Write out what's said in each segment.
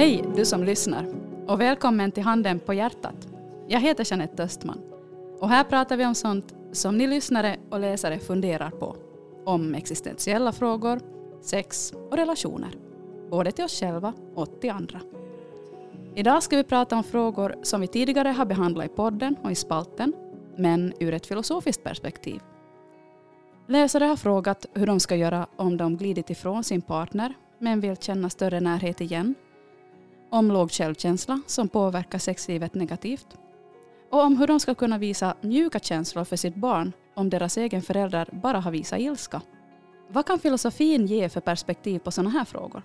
Hej du som lyssnar och välkommen till Handen på hjärtat. Jag heter Jeanette Östman och här pratar vi om sånt som ni lyssnare och läsare funderar på. Om existentiella frågor, sex och relationer. Både till oss själva och till andra. Idag ska vi prata om frågor som vi tidigare har behandlat i podden och i spalten, men ur ett filosofiskt perspektiv. Läsare har frågat hur de ska göra om de glidit ifrån sin partner men vill känna större närhet igen. Om låg självkänsla som påverkar sexlivet negativt. Och om hur de ska kunna visa mjuka känslor för sitt barn om deras egen förälder bara har visat ilska. Vad kan filosofin ge för perspektiv på sådana här frågor?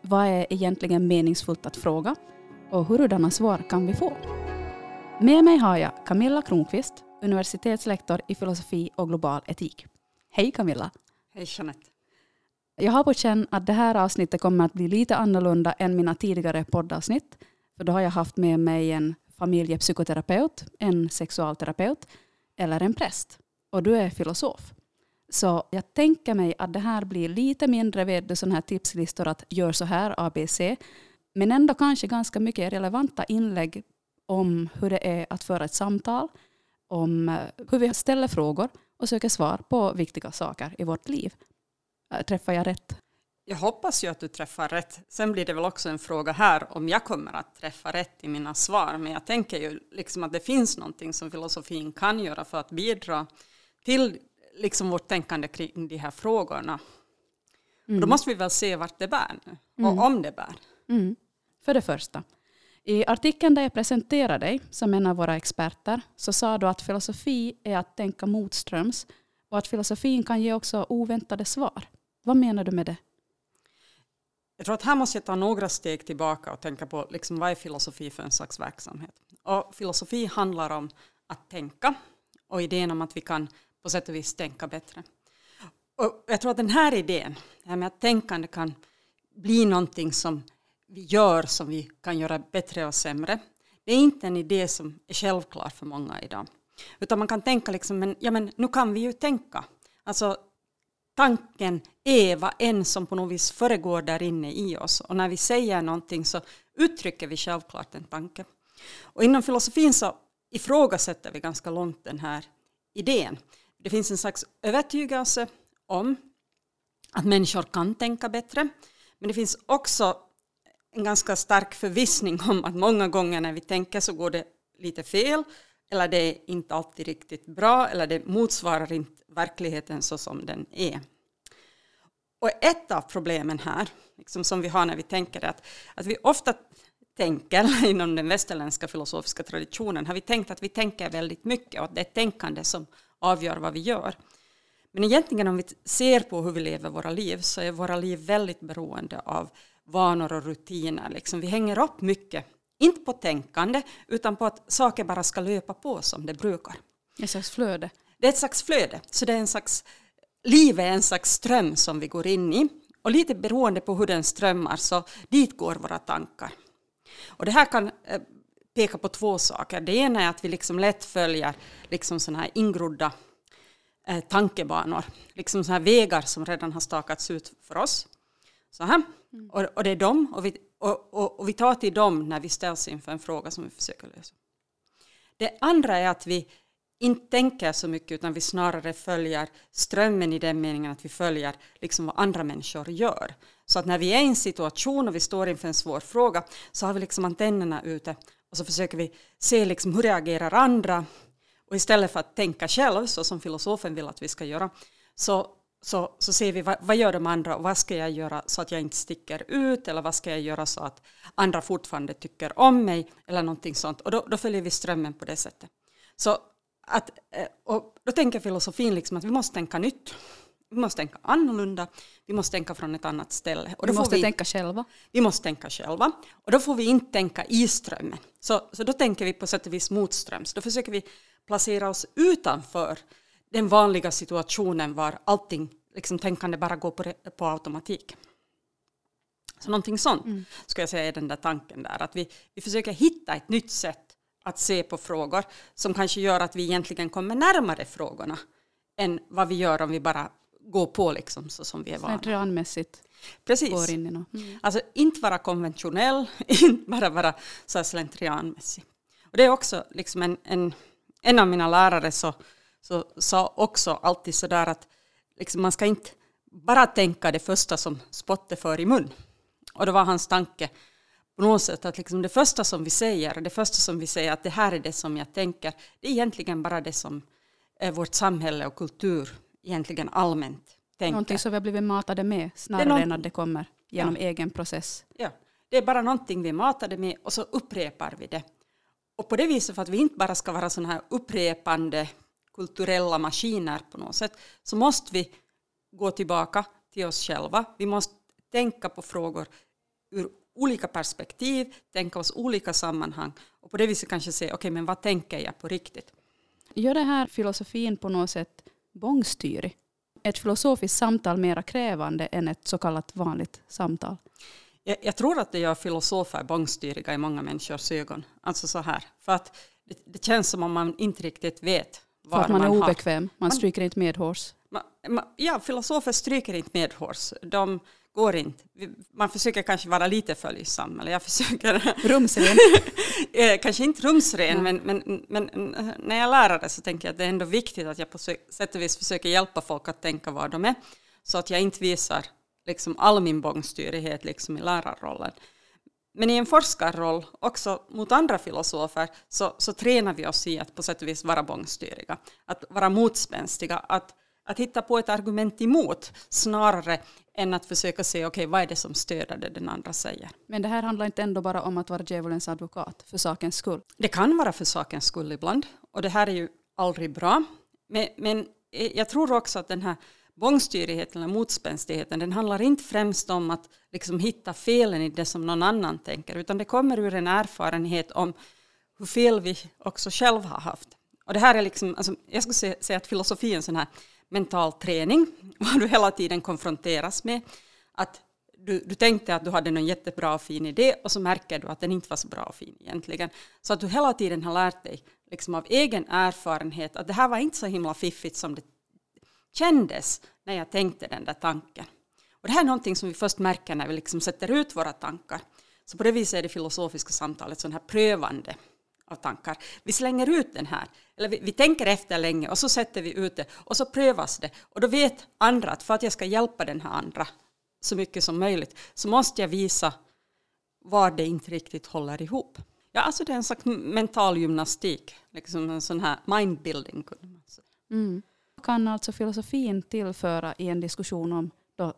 Vad är egentligen meningsfullt att fråga? Och hurdana svar kan vi få? Med mig har jag Camilla Kronqvist, universitetslektor i filosofi och global etik. Hej Camilla! Hej Jeanette! Jag har på känn att det här avsnittet kommer att bli lite annorlunda än mina tidigare poddavsnitt. För då har jag haft med mig en familjepsykoterapeut, en sexualterapeut eller en präst. Och du är filosof. Så jag tänker mig att det här blir lite mindre vid sådana här tipslistor att gör så här, ABC. Men ändå kanske ganska mycket relevanta inlägg om hur det är att föra ett samtal, om eh, hur vi ställer frågor och söker svar på viktiga saker i vårt liv. Äh, träffar jag rätt? Jag hoppas ju att du träffar rätt. Sen blir det väl också en fråga här om jag kommer att träffa rätt i mina svar. Men jag tänker ju liksom att det finns någonting som filosofin kan göra för att bidra till liksom vårt tänkande kring de här frågorna. Mm. Då måste vi väl se vart det bär nu och mm. om det bär. Mm. För det första, i artikeln där jag presenterade dig som en av våra experter så sa du att filosofi är att tänka motströms och att filosofin kan ge också oväntade svar. Vad menar du med det? Jag tror att här måste jag ta några steg tillbaka och tänka på liksom, vad är filosofi för en slags verksamhet. Och filosofi handlar om att tänka och idén om att vi kan på sätt och vis tänka bättre. Och jag tror att den här idén, det här med att tänkande kan bli någonting som vi gör som vi kan göra bättre och sämre. Det är inte en idé som är självklar för många idag. Utan man kan tänka liksom, men, ja men nu kan vi ju tänka. Alltså tanken är vad en som på något vis föregår där inne i oss. Och när vi säger någonting så uttrycker vi självklart en tanke. Och inom filosofin så ifrågasätter vi ganska långt den här idén. Det finns en slags övertygelse om att människor kan tänka bättre. Men det finns också en ganska stark förvissning om att många gånger när vi tänker så går det lite fel eller det är inte alltid riktigt bra eller det motsvarar inte verkligheten så som den är. Och ett av problemen här, liksom som vi har när vi tänker att, att vi ofta tänker, inom den västerländska filosofiska traditionen, har vi tänkt att vi tänker väldigt mycket och att det är tänkande som avgör vad vi gör. Men egentligen om vi ser på hur vi lever våra liv så är våra liv väldigt beroende av vanor och rutiner. Liksom vi hänger upp mycket, inte på tänkande, utan på att saker bara ska löpa på som det brukar. Ett slags flöde. Det är ett slags flöde, så det är en slags, livet är en slags ström som vi går in i. Och lite beroende på hur den strömmar så dit går våra tankar. Och det här kan eh, peka på två saker. Det ena är att vi liksom lätt följer liksom såna här ingrodda eh, tankebanor, liksom såna här vägar som redan har stakats ut för oss. Så här. Mm. Och, och, det är dem, och vi, och, och, och vi tar till dem när vi ställs inför en fråga som vi försöker lösa. Det andra är att vi inte tänker så mycket utan vi snarare följer strömmen i den meningen att vi följer liksom vad andra människor gör. Så att när vi är i en situation och vi står inför en svår fråga så har vi liksom antennerna ute och så försöker vi se liksom hur reagerar andra och istället för att tänka själv så som filosofen vill att vi ska göra så så, så ser vi vad, vad gör de andra och vad ska jag göra så att jag inte sticker ut eller vad ska jag göra så att andra fortfarande tycker om mig eller någonting sånt och då, då följer vi strömmen på det sättet. Så att, eh, och då tänker filosofin liksom att vi måste tänka nytt. Vi måste tänka annorlunda, vi måste tänka från ett annat ställe. Och då vi måste vi, tänka själva. Vi måste tänka själva. Och då får vi inte tänka i strömmen. Så, så då tänker vi på sätt och vis motströms. Då försöker vi placera oss utanför den vanliga situationen var allting, liksom tänkande bara går på, på automatik. Så någonting sånt mm. ska jag säga är den där tanken där, att vi, vi försöker hitta ett nytt sätt att se på frågor som kanske gör att vi egentligen kommer närmare frågorna än vad vi gör om vi bara gå på liksom så som vi är vana. Slentrianmässigt Precis. går in i något. Mm. Alltså inte vara konventionell, inte bara vara så slentrianmässig. Och det är också liksom en, en, en av mina lärare så, så sa också alltid så där att liksom man ska inte bara tänka det första som spottet för i mun. Och det var hans tanke på något sätt att liksom det första som vi säger, det första som vi säger att det här är det som jag tänker, det är egentligen bara det som är vårt samhälle och kultur egentligen allmänt tänker. Någonting som vi har blivit matade med snarare någon- än att det kommer genom egen process. Ja, det är bara någonting vi är matade med och så upprepar vi det. Och på det viset, för att vi inte bara ska vara sådana här upprepande kulturella maskiner på något sätt, så måste vi gå tillbaka till oss själva. Vi måste tänka på frågor ur olika perspektiv, tänka oss olika sammanhang och på det viset kanske se, okej, men vad tänker jag på riktigt? Gör det här filosofin på något sätt bångstyrig? Ett filosofiskt samtal mera krävande än ett så kallat vanligt samtal? Jag, jag tror att det gör filosofer bångstyriga i många människors ögon. Alltså så här, för att det, det känns som om man inte riktigt vet För var att man är har obekväm, man stryker inte med hårs. Ma, ma, ja, filosofer stryker inte medhårs. De går inte. Man försöker kanske vara lite följsam, eller jag försöker, Rumsren. eh, kanske inte rumsren, men, men, men eh, när jag lär det så tänker jag att det är ändå viktigt att jag på sätt och vis försöker hjälpa folk att tänka var de är, så att jag inte visar liksom all min bångstyrighet liksom i lärarrollen. Men i en forskarroll, också mot andra filosofer, så, så tränar vi oss i att på sätt och vis vara bångstyriga. Att vara motspänstiga, att, att hitta på ett argument emot snarare än att försöka se okej, vad är det som stöder det den andra säger. Men det här handlar inte ändå bara om att vara djävulens advokat för sakens skull. Det kan vara för sakens skull ibland och det här är ju aldrig bra. Men, men eh, jag tror också att den här bångstyrigheten eller motspänstigheten den handlar inte främst om att liksom hitta felen i det som någon annan tänker utan det kommer ur en erfarenhet om hur fel vi också själva har haft. Och det här är liksom, alltså, jag skulle säga att filosofi är en sån här mental träning vad du hela tiden konfronteras med. Att du, du tänkte att du hade någon jättebra och fin idé och så märker du att den inte var så bra och fin egentligen. Så att du hela tiden har lärt dig liksom av egen erfarenhet att det här var inte så himla fiffigt som det kändes när jag tänkte den där tanken. Och det här är någonting som vi först märker när vi liksom sätter ut våra tankar. Så på det viset är det filosofiska samtalet sån här prövande av tankar. Vi slänger ut den här, eller vi, vi tänker efter länge och så sätter vi ut det och så prövas det. Och då vet andra att för att jag ska hjälpa den här andra så mycket som möjligt så måste jag visa var det inte riktigt håller ihop. Ja, alltså det är en slags mental gymnastik, liksom en sån här mindbuilding kunde man säga. Mm. Kan alltså filosofin tillföra i en diskussion om då,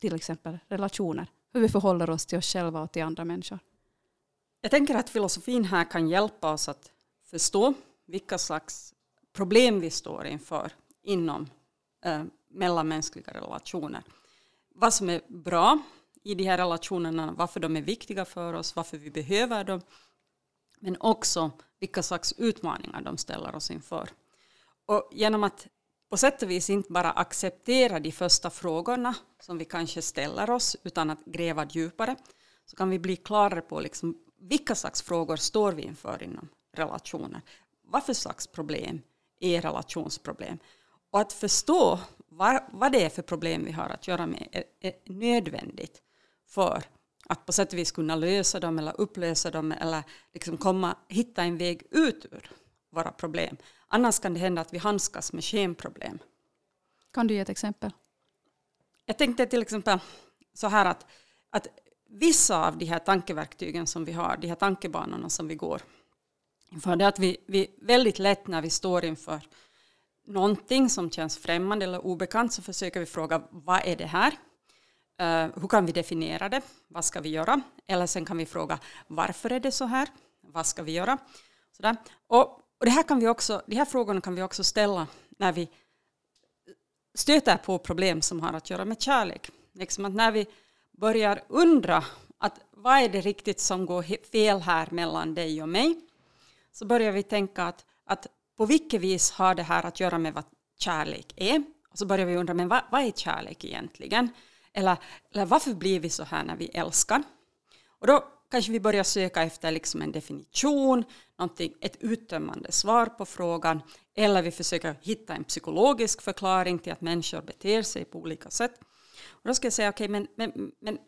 till exempel relationer? Hur vi förhåller oss till oss själva och till andra människor? Jag tänker att filosofin här kan hjälpa oss att förstå vilka slags problem vi står inför inom eh, mellanmänskliga relationer. Vad som är bra i de här relationerna, varför de är viktiga för oss, varför vi behöver dem, men också vilka slags utmaningar de ställer oss inför. Och genom att på sätt och vis inte bara acceptera de första frågorna som vi kanske ställer oss utan att gräva djupare så kan vi bli klarare på liksom vilka slags frågor står vi inför inom relationer. Vad för slags problem är relationsproblem? Och att förstå vad, vad det är för problem vi har att göra med är, är nödvändigt för att på sätt och vis kunna lösa dem eller upplösa dem eller liksom komma, hitta en väg ut ur våra problem. Annars kan det hända att vi handskas med skenproblem. Kan du ge ett exempel? Jag tänkte till exempel så här att, att vissa av de här tankeverktygen som vi har, de här tankebanorna som vi går inför, det är att vi, vi väldigt lätt när vi står inför någonting som känns främmande eller obekant så försöker vi fråga vad är det här? Uh, hur kan vi definiera det? Vad ska vi göra? Eller sen kan vi fråga varför är det så här? Vad ska vi göra? Sådär. Och, och det här kan vi också, de här frågorna kan vi också ställa när vi stöter på problem som har att göra med kärlek. Liksom att när vi börjar undra att vad är det riktigt som går fel här mellan dig och mig så börjar vi tänka att, att på vilket vis har det här att göra med vad kärlek är? Och så börjar vi undra, men vad, vad är kärlek egentligen? Eller, eller varför blir vi så här när vi älskar? Och då kanske vi börjar söka efter liksom en definition, ett uttömmande svar på frågan, eller vi försöker hitta en psykologisk förklaring till att människor beter sig på olika sätt. Och då ska jag säga, okej, okay, men, men, men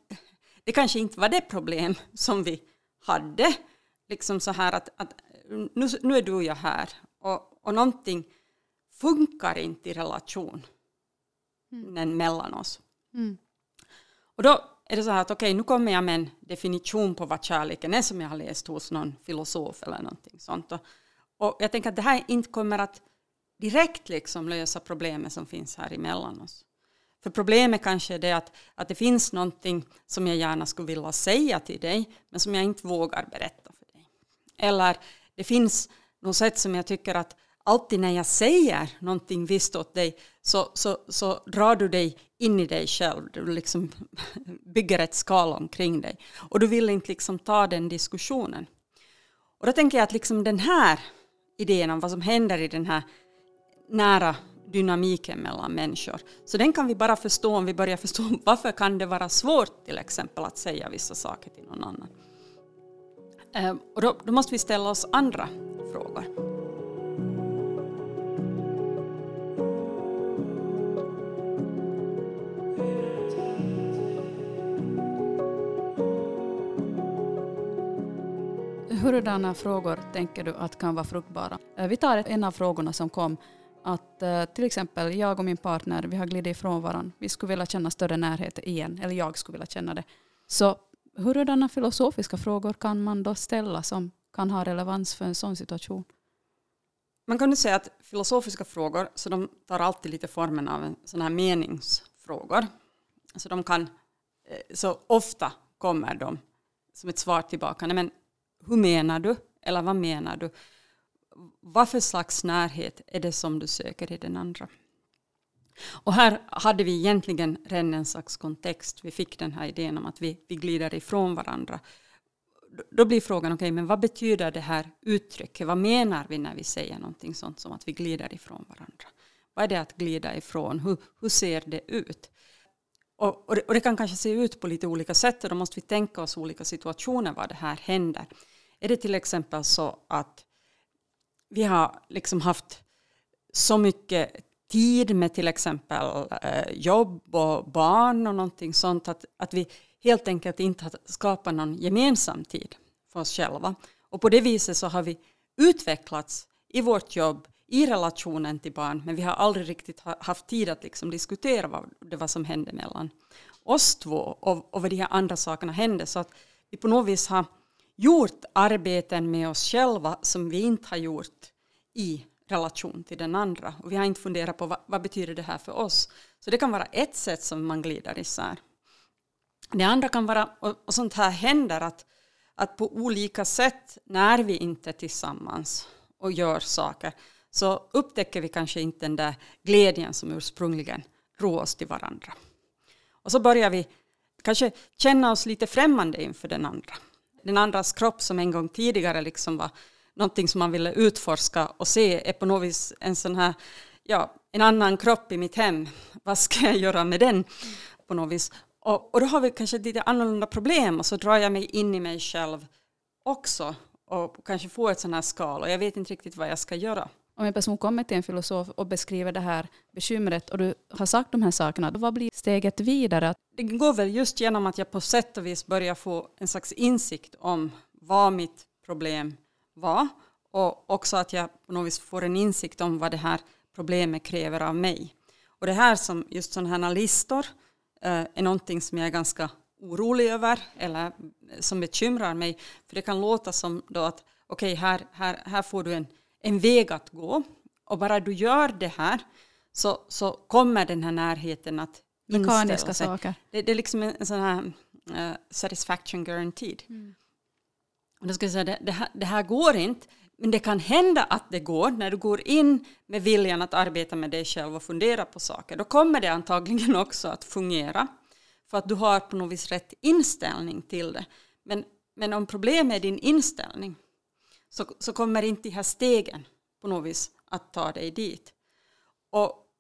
det kanske inte var det problem som vi hade. Liksom så här att, att nu, nu är du och jag här och, och någonting funkar inte i relationen mm. mellan oss. Mm. Och då är det så här att okej, okay, nu kommer jag med en definition på vad kärleken är som jag har läst hos någon filosof eller någonting sånt. Och, och jag tänker att det här inte kommer att direkt liksom lösa problemet som finns här emellan oss. För problemet kanske är det att, att det finns någonting som jag gärna skulle vilja säga till dig, men som jag inte vågar berätta för dig. Eller det finns något sätt som jag tycker att alltid när jag säger någonting visst åt dig så, så, så drar du dig in i dig själv. Du liksom bygger ett skal omkring dig. Och du vill inte liksom ta den diskussionen. Och då tänker jag att liksom den här idén om vad som händer i den här nära dynamiken mellan människor. Så den kan vi bara förstå om vi börjar förstå varför kan det vara svårt till exempel att säga vissa saker till någon annan. Ehm, och då, då måste vi ställa oss andra frågor. Hurdana frågor tänker du att kan vara fruktbara? Ehm, vi tar en av frågorna som kom att eh, till exempel jag och min partner, vi har glidit ifrån varandra. Vi skulle vilja känna större närhet igen, eller jag skulle vilja känna det. Så hurdana filosofiska frågor kan man då ställa som kan ha relevans för en sån situation? Man kan ju säga att filosofiska frågor, så de tar alltid lite formen av sådana här meningsfrågor. Så de kan, eh, så ofta kommer de som ett svar tillbaka. Nej, men hur menar du? Eller vad menar du? Vad för slags närhet är det som du söker i den andra? Och här hade vi egentligen redan en slags kontext. Vi fick den här idén om att vi, vi glider ifrån varandra. Då blir frågan, okej, okay, men vad betyder det här uttrycket? Vad menar vi när vi säger någonting sånt som att vi glider ifrån varandra? Vad är det att glida ifrån? Hur, hur ser det ut? Och, och, det, och, det, kan kanske se ut på lite olika sätt och då måste vi tänka oss olika situationer var det här händer. Är det till exempel så att vi har liksom haft så mycket tid med till exempel eh, jobb och barn och någonting sånt att, att vi helt enkelt inte har skapat någon gemensam tid för oss själva. Och på det viset så har vi utvecklats i vårt jobb, i relationen till barn, men vi har aldrig riktigt haft tid att liksom diskutera vad det var som hände mellan oss två och, och vad de här andra sakerna hände. Så att vi på något vis har gjort arbeten med oss själva som vi inte har gjort i relation till den andra. Och vi har inte funderat på vad, vad betyder det här för oss. Så det kan vara ett sätt som man glider isär. Det andra kan vara, och, sånt här händer, att, att på olika sätt när vi inte är tillsammans och gör saker så upptäcker vi kanske inte den där glädjen som ursprungligen drog oss till varandra. Och så börjar vi kanske känna oss lite främmande inför den andra den andras kropp som en gång tidigare liksom var någonting som man ville utforska och se är på något vis en sån här, ja, en annan kropp i mitt hem. Vad ska jag göra med den på något vis? Och, och då har vi kanske lite annorlunda problem och så drar jag mig in i mig själv också och kanske får ett sån här skal och jag vet inte riktigt vad jag ska göra om en person kommer till en filosof och beskriver det här bekymret och du har sagt de här sakerna, då vad blir steget vidare? Det går väl just genom att jag på sätt och vis börjar få en slags insikt om vad mitt problem var och också att jag på något vis får en insikt om vad det här problemet kräver av mig. Och det här som just sådana här listor eh, är någonting som jag är ganska orolig över eller eh, som bekymrar mig. För det kan låta som då att okej, okay, här, här, här får du en en väg att gå. Och bara du gör det här så, så kommer den här närheten att Mekaniska saker. Det, det, är liksom en, en sån här uh, satisfaction guaranteed. Mm. Och då ska jag säga, det, det, här, det här går inte, men det kan hända att det går när du går in med viljan att arbeta med dig själv och fundera på saker. Då kommer det antagligen också att fungera. För att du har på något vis rätt inställning till det. Men, men om problemet är din inställning så, så kommer inte de här stegen på något vis att ta dig dit. Och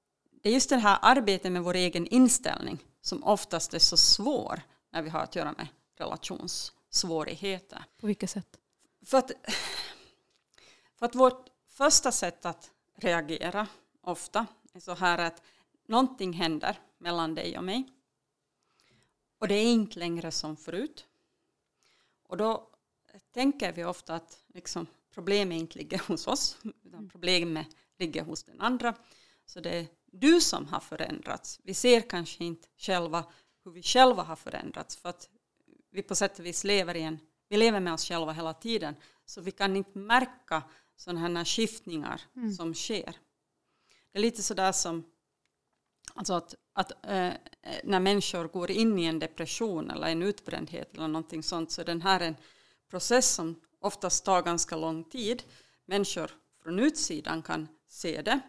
det är just det här arbetet med vår egen inställning som oftast är så svår när vi har att göra med relations svårigheter. På vilket sätt? För att, för att vårt första sätt att reagera ofta är så här att någonting händer mellan dig och mig och det är inte längre som förut. Och då tänker vi ofta att liksom, problemet inte ligger hos oss utan problemet ligger hos den andra. Så det är du som har förändrats. Vi ser kanske inte själva hur vi själva har förändrats för att vi på sätt och vis lever i en, vi lever med oss själva hela tiden så vi kan inte märka sådana här skiftningar mm. som sker. Det är lite sådär som alltså att, att äh, när människor går in i en depression eller en utbrändhet eller någonting sånt så den här en process som oftast tar ganska lång tid. Människor från utsidan kan se det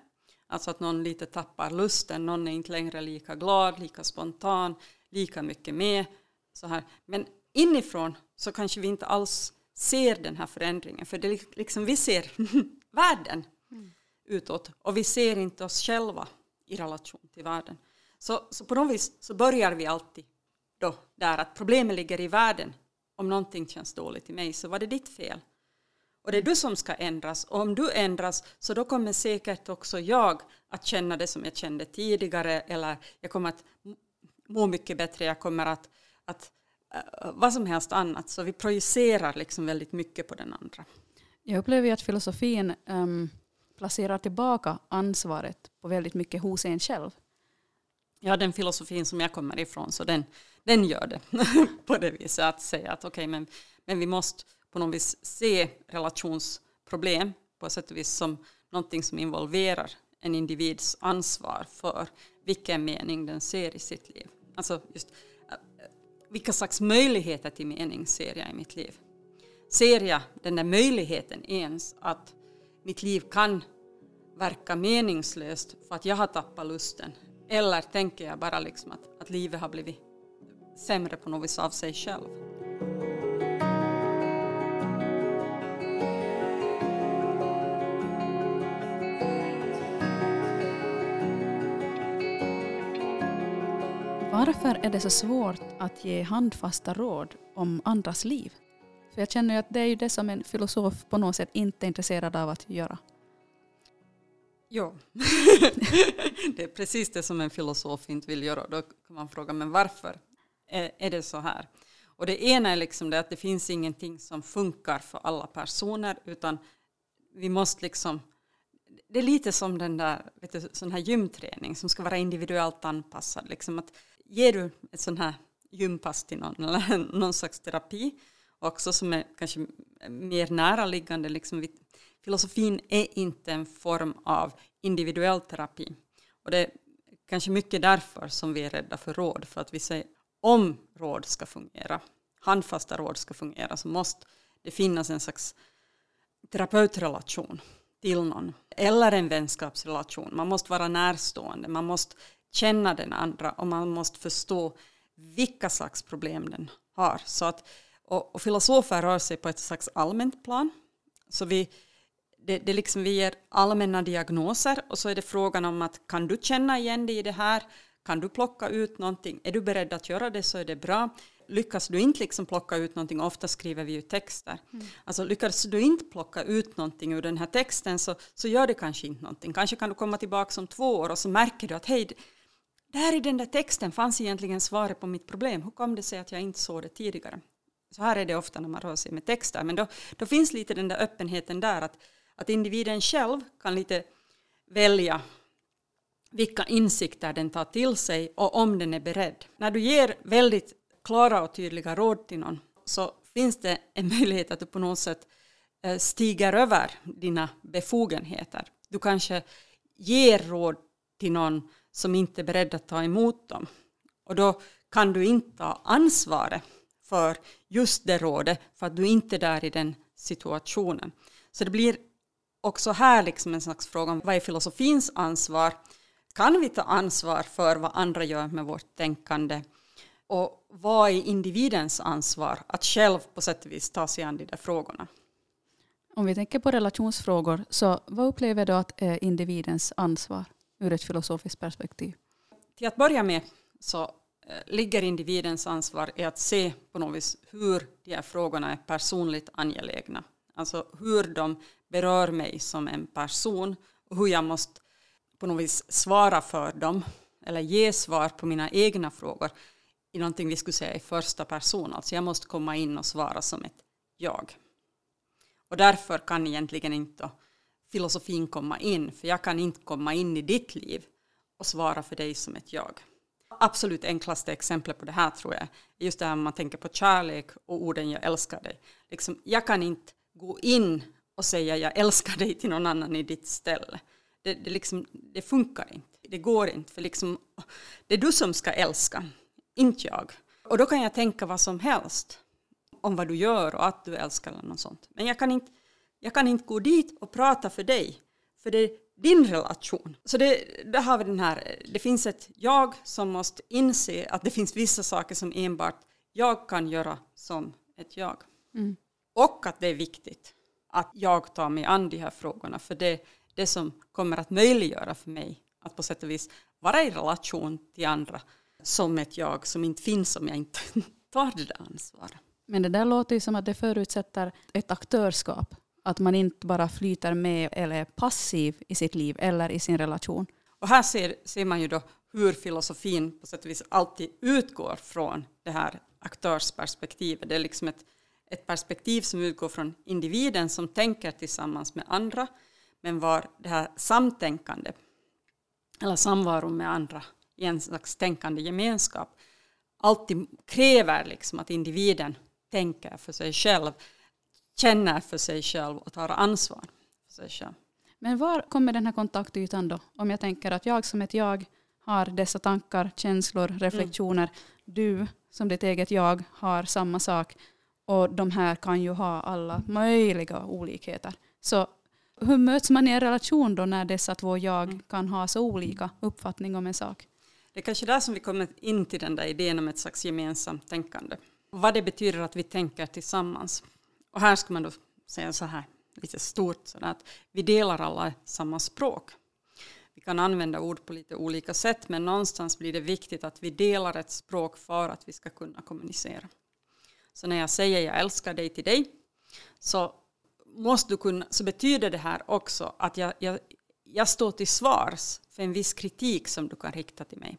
Alltså att någon lite tappar lusten, någon är inte längre lika glad, lika spontan, lika mycket med. Så här. Men inifrån så kanske vi inte alls ser den här förändringen, för det är liksom vi ser världen mm. utåt och vi ser inte oss själva i relation till världen. Så, så på något vis så börjar vi alltid då där att problemet ligger i världen. Om någonting känns dåligt i mig så var det ditt fel. Och det är du som ska ändras. Och om du ändras så då kommer säkert också jag att känna det som jag kände tidigare eller jag kommer att må mycket bättre, jag kommer att, att uh, vad som helst annat. Så vi projicerar liksom väldigt mycket på den andra. Jag upplever att filosofin um, placerar tillbaka ansvaret på väldigt mycket hos en själv. Ja, den filosofin som jag kommer ifrån, så den, den gör det på det viset att säga att okej, okay, men, men vi måste på något vis se relationsproblem på ett sätt och vis som någonting som involverar en individs ansvar för vilken mening den ser i sitt liv. Alltså just äh, vilka slags möjligheter till mening ser jag i mitt liv? Ser jag den där möjligheten ens att mitt liv kan verka meningslöst för att jag har tappat lusten? Eller tänker jag bara liksom att, att livet har blivit sämre på något vis av sig själv? Varför är det så svårt att ge handfasta råd om andras liv? För jag känner ju att det är ju det som en filosof på något sätt inte är intresserad av att göra. Ja, det är precis det som en filosof inte vill göra. Då kan man fråga, men varför är det så här? Och det ena är liksom det att det finns ingenting som funkar för alla personer, utan vi måste liksom det är lite som den där vet du, sån här gymträning som ska vara individuellt anpassad. Liksom att ger du ett sånt här gympass till någon eller någon slags terapi också som är kanske mer näraliggande. Liksom, filosofin är inte en form av individuell terapi. Och det är kanske mycket därför som vi är rädda för råd. För att vi säger om råd ska fungera, handfasta råd ska fungera, så måste det finnas en slags terapeutrelation till någon. Eller en vänskapsrelation. Man måste vara närstående. Man måste känna den andra och man måste förstå vilka slags problem den har. Så att, och, och filosofer rör sig på ett slags allmänt plan. Så vi, det, det liksom vi ger allmänna diagnoser och så är det frågan om att kan du känna igen dig i det här? Kan du plocka ut någonting? Är du beredd att göra det så är det bra. Lyckas du inte liksom plocka ut någonting, ofta skriver vi ju texter. Mm. Alltså lyckas du inte plocka ut någonting ur den här texten så, så gör det kanske inte någonting. Kanske kan du komma tillbaka om två år och så märker du att hej, där i den där texten fanns egentligen svaret på mitt problem. Hur kom det sig att jag inte såg det tidigare? Så här är det ofta när man rör sig med texter. Men då, då finns lite den där öppenheten där att, att individen själv kan lite välja vilka insikter den tar till sig och om den är beredd. När du ger väldigt klara och tydliga råd till någon så finns det en möjlighet att du på något sätt eh, stiger över dina befogenheter. Du kanske ger råd till någon som inte är beredd att ta emot dem. Och då kan du inte ha ansvaret för just det rådet för att du inte är där i den situationen. Så det blir också här liksom en slags fråga om vad är filosofins ansvar? Kan vi ta ansvar för vad andra gör med vårt tänkande? Och vad är individens ansvar att själv på sätt och vis ta sig an de där frågorna? Om vi tänker på relationsfrågor, så vad upplever du att är individens ansvar? ur ett filosofiskt perspektiv? Till att börja med så eh, ligger individens ansvar i att se på något vis hur de här frågorna är personligt angelägna. Alltså hur de berör mig som en person och hur jag måste på något vis svara för dem eller ge svar på mina egna frågor i någonting vi skulle säga i första person. Alltså jag måste komma in och svara som ett jag. Och därför kan egentligen inte filosofin komma in, för jag kan inte komma in i ditt liv och svara för dig som ett jag. Absolut enklaste exemplet på det här tror jag är just det här man tänker på kärlek och orden jag älskar dig. Liksom, jag kan inte gå in och säga jag älskar dig till någon annan i ditt ställe. Det, det, liksom, det funkar inte. Det går inte. För liksom, det är du som ska älska, inte jag. Och då kan jag tänka vad som helst om vad du gör och att du älskar eller något sånt. Men jag kan inte, jag kan inte gå dit och prata för dig. För det är din relation. Så det, där har vi den här, det finns ett jag som måste inse att det finns vissa saker som enbart jag kan göra som ett jag. Mm. Och att det är viktigt att jag tar mig an de här frågorna, för det det som kommer att möjliggöra för mig att på sätt och vis vara i relation till andra som ett jag som inte finns om jag inte tar det där ansvaret. Men det där låter ju som att det förutsätter ett aktörskap. Att man inte bara flyter med eller är passiv i sitt liv eller i sin relation. Och här ser, ser man ju då hur filosofin på sätt och vis alltid utgår från det här aktörsperspektivet. Det är liksom ett ett perspektiv som utgår från individen som tänker tillsammans med andra, men var det här samtänkande, eller samvaro med andra i en slags tänkande gemenskap, alltid kräver liksom att individen tänker för sig själv, känner för sig själv och tar ansvar för sig själv. Men var kommer den här kontaktytan då? Om jag tänker att jag som ett jag har dessa tankar, känslor, reflektioner. Mm. Du som ditt eget jag har samma sak. Och de här kan ju ha alla möjliga olikheter. Så hur möts man i en relation då när dessa två jag mm. kan ha så olika uppfattning om en sak? Det är kanske där som vi kommer in till den där idén om ett slags gemensamt tänkande. Och vad det betyder att vi tänker tillsammans. Och här ska man då säga så här, lite stort, så att vi delar alla samma språk. Vi kan använda ord på lite olika sätt, men någonstans blir det viktigt att vi delar ett språk för att vi ska kunna kommunicera. Så när jag säger jag älskar dig till dig så, måste du kunna, så betyder det här också att jag, jag, jag står till svars för en viss kritik som du kan rikta till mig.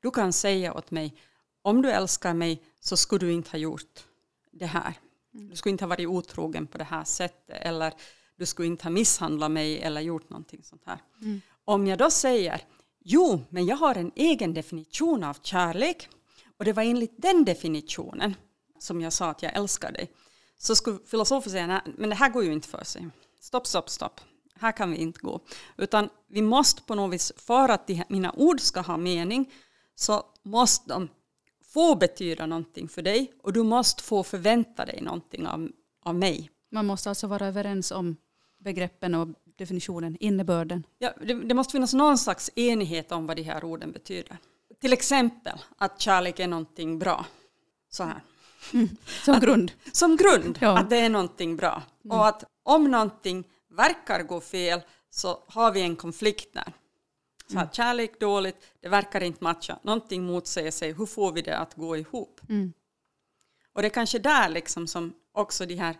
Du kan säga åt mig om du älskar mig så skulle du inte ha gjort det här. Mm. Du skulle inte ha varit otrogen på det här sättet eller du skulle inte ha misshandlat mig eller gjort någonting sånt här. Mm. Om jag då säger jo, men jag har en egen definition av kärlek och det var enligt den definitionen som jag sa att jag älskar dig, så skulle filosofer säga nej, men det här går ju inte för sig. Stopp, stopp, stopp. Här kan vi inte gå. Utan vi måste på något vis, för att de, mina ord ska ha mening, så måste de få betyda någonting för dig och du måste få förvänta dig någonting av, av mig. Man måste alltså vara överens om begreppen och definitionen, innebörden. Ja, det, det måste finnas någon slags enighet om vad de här orden betyder. Till exempel att kärlek är någonting bra. Så här. Mm. Som grund. Att, som grund, ja. att det är någonting bra. Mm. Och att om någonting verkar gå fel så har vi en konflikt där. Så mm. kärlek dåligt, det verkar inte matcha. Någonting motsäger sig, hur får vi det att gå ihop? Mm. Och det är kanske där liksom som också de här,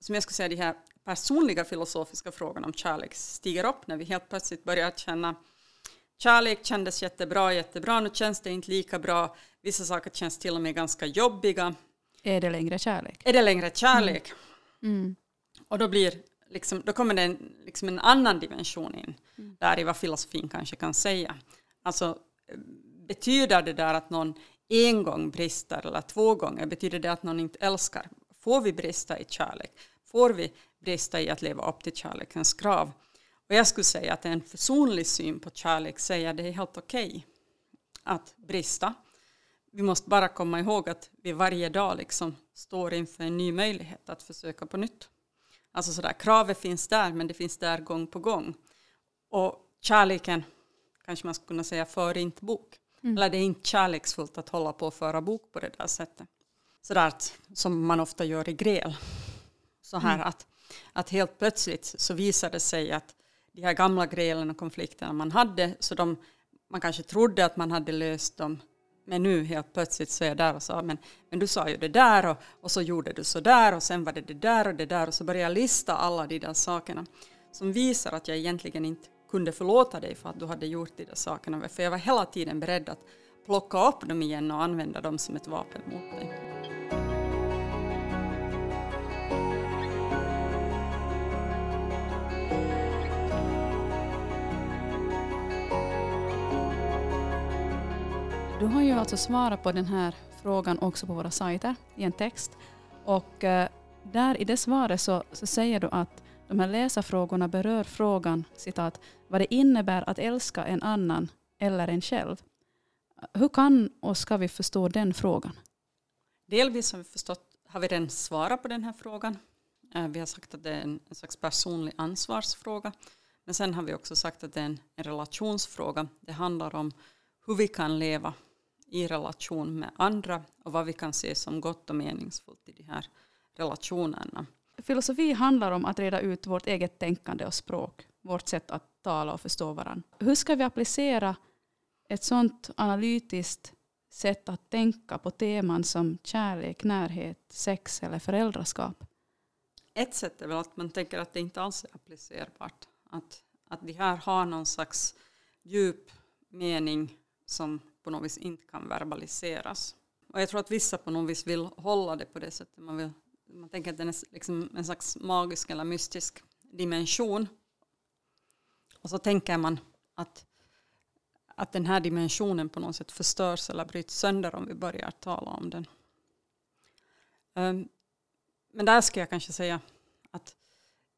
som jag skulle säga, de här personliga filosofiska frågorna om kärlek stiger upp när vi helt plötsligt börjar känna Kärlek kändes jättebra, jättebra, nu känns det inte lika bra. Vissa saker känns till och med ganska jobbiga. Är det längre kärlek? Är det längre kärlek? Mm. Mm. Och då, blir liksom, då kommer det en, liksom en annan dimension in, mm. där i vad filosofin kanske kan säga. Alltså, betyder det där att någon en gång brister eller två gånger, betyder det att någon inte älskar? Får vi brista i kärlek? Får vi brista i att leva upp till kärlekens krav? Och jag skulle säga att en försonlig syn på kärlek säger att det är helt okej okay att brista vi måste bara komma ihåg att vi varje dag liksom står inför en ny möjlighet att försöka på nytt. Alltså sådär, kravet finns där, men det finns där gång på gång. Och kärleken, kanske man skulle kunna säga, för inte bok. Mm. Eller det är inte kärleksfullt att hålla på och föra bok på det där sättet. Sådär att, som man ofta gör i gräl. Så här mm. att, att helt plötsligt så visar det sig att de här gamla grälen och konflikterna man hade, så de, man kanske trodde att man hade löst dem men nu helt plötsligt så är jag där och sa men, men du sa ju det där och, och så gjorde du så där och sen var det det där och det där och så började jag lista alla de där sakerna som visar att jag egentligen inte kunde förlåta dig för att du hade gjort de där sakerna. För jag var hela tiden beredd att plocka upp dem igen och använda dem som ett vapen mot dig. Du har ju alltså svarat på den här frågan också på våra sajter i en text. Och eh, där i det svaret så, så säger du att de här läsarfrågorna berör frågan citat, vad det innebär att älska en annan eller en själv. Hur kan och ska vi förstå den frågan? Delvis har vi, förstått, har vi redan svarat på den här frågan. Eh, vi har sagt att det är en, en slags personlig ansvarsfråga. Men sen har vi också sagt att det är en, en relationsfråga. Det handlar om hur vi kan leva i relation med andra och vad vi kan se som gott och meningsfullt i de här relationerna. Filosofi handlar om att reda ut vårt eget tänkande och språk, vårt sätt att tala och förstå varandra. Hur ska vi applicera ett sådant analytiskt sätt att tänka på teman som kärlek, närhet, sex eller föräldraskap? Ett sätt är väl att man tänker att det inte alls är applicerbart. Att, att de här har någon slags djup mening som på något vis inte kan verbaliseras. Och jag tror att vissa på något vis vill hålla det på det sättet. Man, vill, man tänker att den är liksom en slags magisk eller mystisk dimension. Och så tänker man att, att den här dimensionen på något sätt förstörs eller bryts sönder om vi börjar tala om den. Um, men där ska jag kanske säga att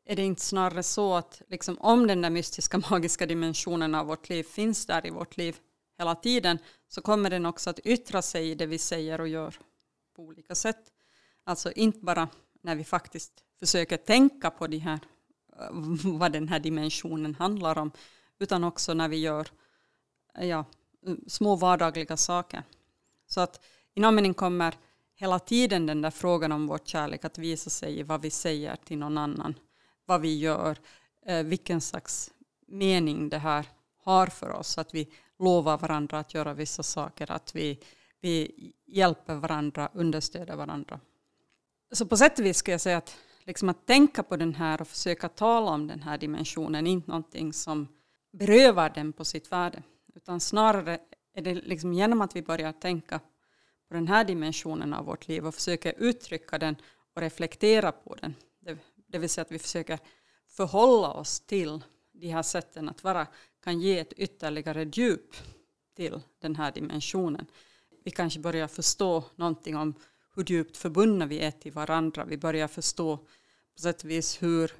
är det inte snarare så att liksom om den där mystiska magiska dimensionen av vårt liv finns där i vårt liv hela tiden så kommer den också att yttra sig i det vi säger och gör på olika sätt. Alltså inte bara när vi faktiskt försöker tänka på de här, eh, vad den här dimensionen handlar om, utan också när vi gör ja, små vardagliga saker. Så att i någon mening kommer hela tiden den där frågan om vår kärlek att visa sig i vad vi säger till någon annan, vad vi gör, eh, vilken slags mening det här har för oss, att vi lovar varandra att göra vissa saker, att vi, vi hjälper varandra, understöder varandra. Så på sätt och vis skulle jag säga att, liksom att tänka på den här och försöka tala om den här dimensionen är inte någonting som berövar den på sitt värde, utan snarare är det liksom genom att vi börjar tänka på den här dimensionen av vårt liv och försöker uttrycka den och reflektera på den, det, det vill säga att vi försöker förhålla oss till de här sätten att vara kan ge ett ytterligare djup till den här dimensionen. Vi kanske börjar förstå någonting om hur djupt förbundna vi är till varandra. Vi börjar förstå på sätt och vis hur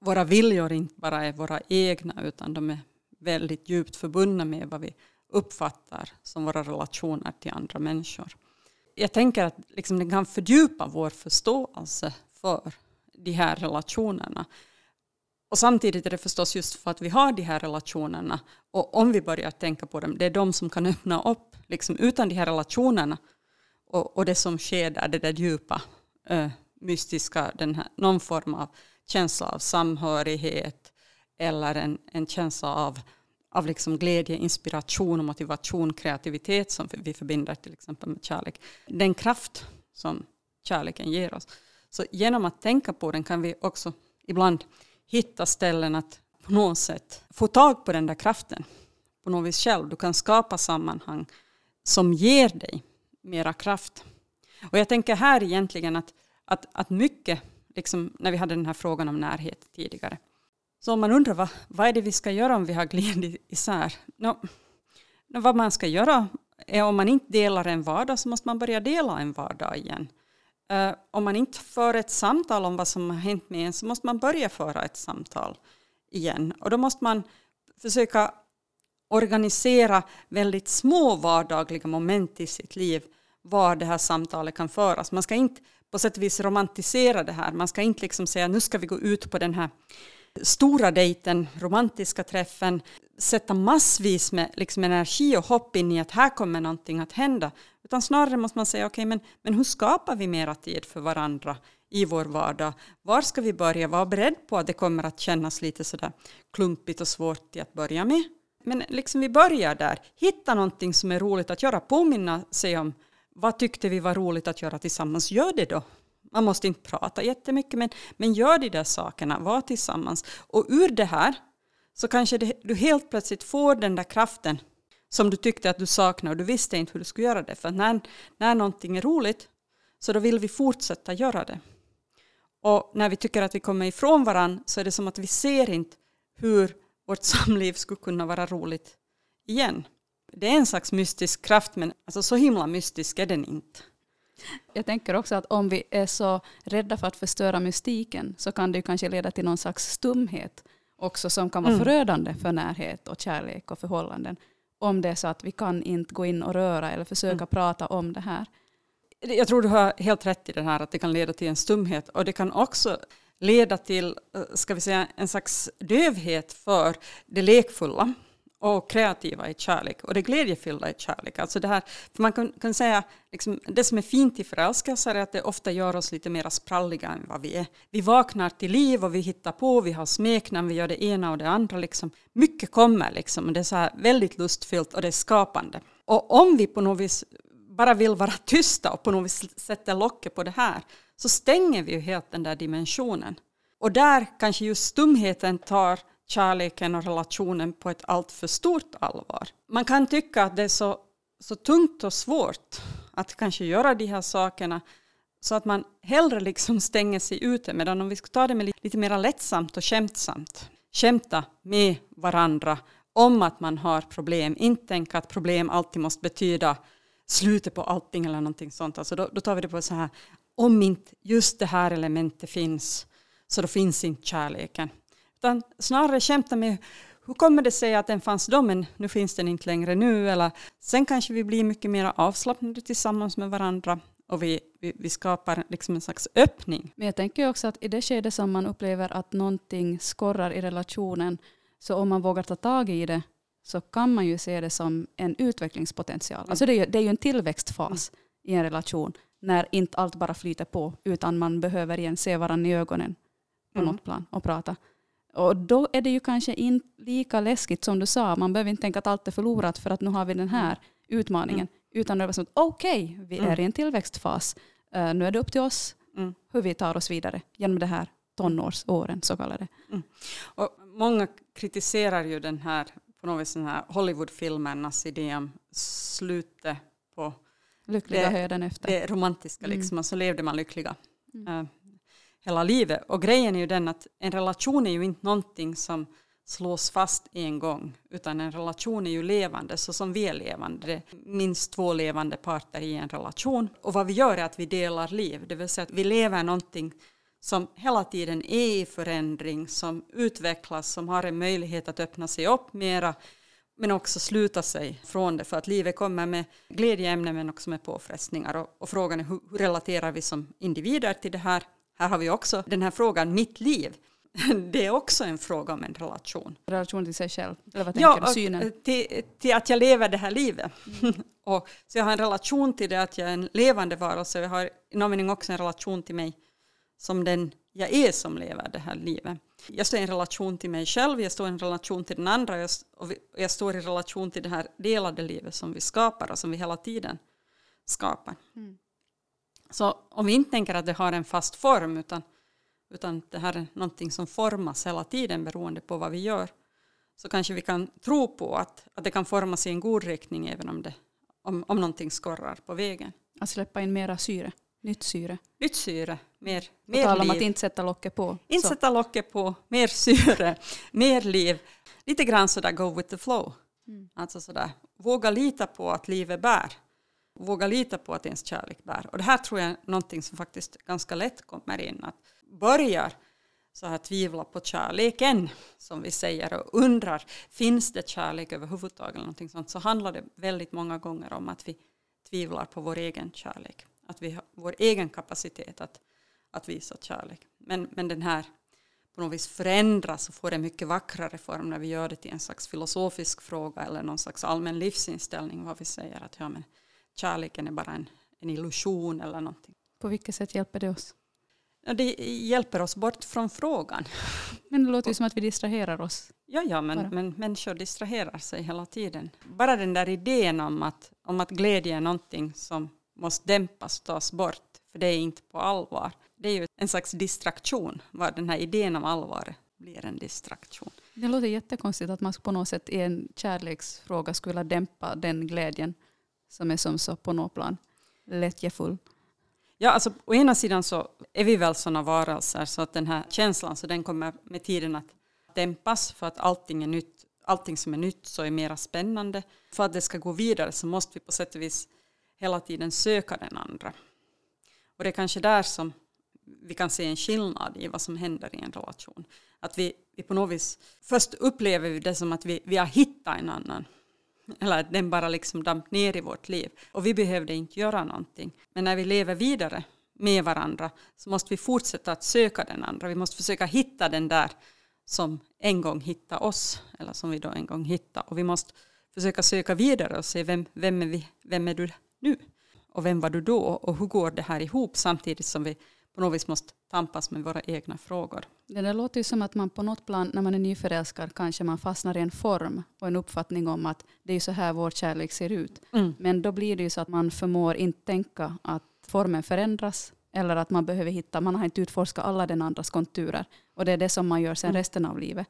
våra viljor inte bara är våra egna utan de är väldigt djupt förbundna med vad vi uppfattar som våra relationer till andra människor. Jag tänker att liksom det kan fördjupa vår förståelse för de här relationerna. Och samtidigt är det förstås just för att vi har de här relationerna och om vi börjar tänka på dem, det är de som kan öppna upp, liksom utan de här relationerna och, och det som sker där, det där djupa, äh, mystiska, den här, någon form av känsla av samhörighet eller en, en känsla av, av liksom glädje, inspiration, motivation, kreativitet som vi förbinder till exempel med kärlek. Den kraft som kärleken ger oss. Så genom att tänka på den kan vi också ibland hitta ställen att på något sätt få tag på den där kraften på något vis själv. Du kan skapa sammanhang som ger dig mera kraft. Och jag tänker här egentligen att, att, att mycket, liksom när vi hade den här frågan om närhet tidigare, så om man undrar vad, vad är det vi ska göra om vi har glidit isär? No, no, vad man ska göra är om man inte delar en vardag så måste man börja dela en vardag igen. Uh, om man inte för ett samtal om vad som har hänt med en så måste man börja föra ett samtal igen. Och då måste man försöka organisera väldigt små vardagliga moment i sitt liv var det här samtalet kan föras. Man ska inte på sätt och vis romantisera det här. Man ska inte liksom säga nu ska vi gå ut på den här stora dejten, romantiska träffen, sätta massvis med liksom energi och hopp in i att här kommer någonting att hända. Utan snarare måste man säga, okej, okay, men, men hur skapar vi mera tid för varandra i vår vardag? Var ska vi börja? Var beredd på att det kommer att kännas lite sådär klumpigt och svårt till att börja med. men liksom vi börjar där. Hitta någonting som är roligt att göra. Påminna sig om vad tyckte vi var roligt att göra tillsammans. Gör det då. Man måste inte prata jättemycket, men, men gör de där sakerna. Var tillsammans. Och ur det här så kanske det, du helt plötsligt får den där kraften som du tyckte att du saknade och du visste inte hur du skulle göra det. För när, när någonting är roligt så då vill vi fortsätta göra det. Och när vi tycker att vi kommer ifrån varandra så är det som att vi ser inte hur vårt samliv skulle kunna vara roligt igen. Det är en slags mystisk kraft men alltså så himla mystisk är den inte. Jag tänker också att om vi är så rädda för att förstöra mystiken så kan det ju kanske leda till någon slags stumhet också som kan vara mm. förödande för närhet och kärlek och förhållanden. Om det är så att vi kan inte gå in och röra eller försöka mm. prata om det här. Jag tror du har helt rätt i det här att det kan leda till en stumhet och det kan också leda till eh, ska vi säga, en slags dövhet för det lekfulla och kreativa i kärlek och det glädjefyllda i kärlek. Alltså det, här, för man kan, kan säga liksom, det som är fint i förälskelser är att det ofta gör oss lite mer spralliga än vad vi är. Vi vaknar till liv och vi hittar på, vi har smeknamn, vi gör det ena och det andra. Liksom. Mycket kommer liksom, och det är så väldigt lustfyllt och det är skapande. Och om vi på något vis bara vill vara tysta och på något vis sätter locket på det här så stänger vi ju helt den där dimensionen. Och där kanske just stumheten tar kärleken och relationen på ett alltför stort allvar. Man kan tycka att det är så, så tungt och svårt att kanske göra de här sakerna så att man hellre liksom stänger sig ute medan om vi skulle ta det med lite mer lättsamt och skämtsamt skämta med varandra om att man har problem, inte tänka att problem alltid måste betyda slutet på allting eller någonting sånt. Alltså då, då tar vi det på så här, om inte just det här elementet finns så då finns inte kärleken. Utan snarare kämpa med hur kommer det sig att den fanns då men nu finns den inte längre nu eller sen kanske vi blir mycket mer avslappnade tillsammans med varandra och vi, vi, vi, skapar liksom en slags öppning. Men jag tänker också att i det skede som man upplever att någonting skorrar i relationen så om man vågar ta tag i det så kan man ju se det som en utvecklingspotential. Mm. Alltså det är, ju, det är ju en tillväxtfas mm. i en relation när inte allt bara flyter på utan man behöver igen se varandra i ögonen på mm. något plan och prata. Och då är det ju kanske inte lika läskigt som du sa. Man behöver inte tänka att allt är förlorat för att nu har vi den här utmaningen. Mm. Utan det är som att okej, okay, vi mm. är i en tillväxtfas. Uh, nu är det upp till oss mm. hur vi tar oss vidare genom det här tonårsåren så kallade. Mm. Och många kritiserar ju den här på något vis den här Hollywoodfilmernas idé om slutet på lyckliga höden efter. Det romantiska liksom, mm. och så levde man lyckliga. Uh, hela livet. Och grejen är ju den att en relation är ju inte någonting som slås fast en gång, utan en relation är ju levande, så som vi är levande. Det är minst två levande parter i en relation. Och vad vi gör är att vi delar liv, det vill säga att vi lever någonting som hela tiden är i förändring, som utvecklas, som har en möjlighet att öppna sig upp mera, men också sluta sig från det, för att livet kommer med glädjeämnen men också med påfrestningar. Och, och frågan är hur, hur relaterar vi som individer till det här? Här har vi också den här frågan, mitt liv. Det är också en fråga om en relation. Relation till sig själv? Eller vad tänker ja, du? Synen? Till, till att jag lever det här livet. Mm. och, så jag har en relation till det att jag är en levande varelse. Jag har i någon mening också en relation till mig som den jag är som lever det här livet. Jag står i en relation till mig själv, jag står i en relation till den andra och jag står i relation till det här delade livet som vi skapar och som vi hela tiden skapar. Mm. Så om vi inte tänker att det har en fast form utan, utan det här är någonting som formas hela tiden beroende på vad vi gör så kanske vi kan tro på att, att det kan formas i en god riktning även om, det, om, om någonting skorrar på vägen. Att släppa in mera syre, nytt syre. Nytt syre, mer, mer tala liv. om att inte sätta locket på. Inte så. sätta locket på, mer syre, mer liv. Lite grann sådär go with the flow. Mm. Alltså sådär, våga lita på att livet bär våga lita på att ens kärlek bär. Och det här tror jag är någonting som faktiskt ganska lätt kommer in. Att börjar så här tvivla på kärleken, som vi säger, och undrar finns det kärlek överhuvudtaget eller någonting sånt, så handlar det väldigt många gånger om att vi tvivlar på vår egen kärlek. Att vi har vår egen kapacitet att, att visa kärlek. Men, men den här på något vis förändras och får en mycket vackrare form när vi gör det till en slags filosofisk fråga eller någon slags allmän livsinställning, vad vi säger att ja, men kärleken är bara en, en illusion eller någonting. På vilket sätt hjälper det oss? Det hjälper oss bort från frågan. Men det låter ju som att vi distraherar oss. Ja, ja men, men människor distraherar sig hela tiden. Bara den där idén om att, om att glädje är någonting som måste dämpas, tas bort, för det är inte på allvar. Det är ju en slags distraktion, var den här idén om allvar blir en distraktion. Det låter jättekonstigt att man på något sätt i en kärleksfråga skulle vilja dämpa den glädjen som är som så på något plan lättjefull. Ja, alltså å ena sidan så är vi väl sådana varelser så att den här känslan så den kommer med tiden att dämpas för att allting är nytt. Allting som är nytt så är mera spännande. För att det ska gå vidare så måste vi på sätt och vis hela tiden söka den andra. Och det är kanske där som vi kan se en skillnad i vad som händer i en relation. Att vi, vi på något vis, först upplever vi det som att vi, vi har hittat en annan. Eller att den bara liksom damp ner i vårt liv. Och vi behövde inte göra någonting. Men när vi lever vidare med varandra så måste vi fortsätta att söka den andra. Vi måste försöka hitta den där som en gång hittade oss. Eller som vi då en gång hittade. Och vi måste försöka söka vidare och se vem, vem, är, vi, vem är du nu? Och vem var du då? Och hur går det här ihop samtidigt som vi på något vis måste tampas med våra egna frågor. Det där låter ju som att man på något plan, när man är nyförälskad, kanske man fastnar i en form och en uppfattning om att det är så här vår kärlek ser ut. Mm. Men då blir det ju så att man förmår inte tänka att formen förändras eller att man behöver hitta, man har inte utforskat alla den andras konturer. Och det är det som man gör sen mm. resten av livet.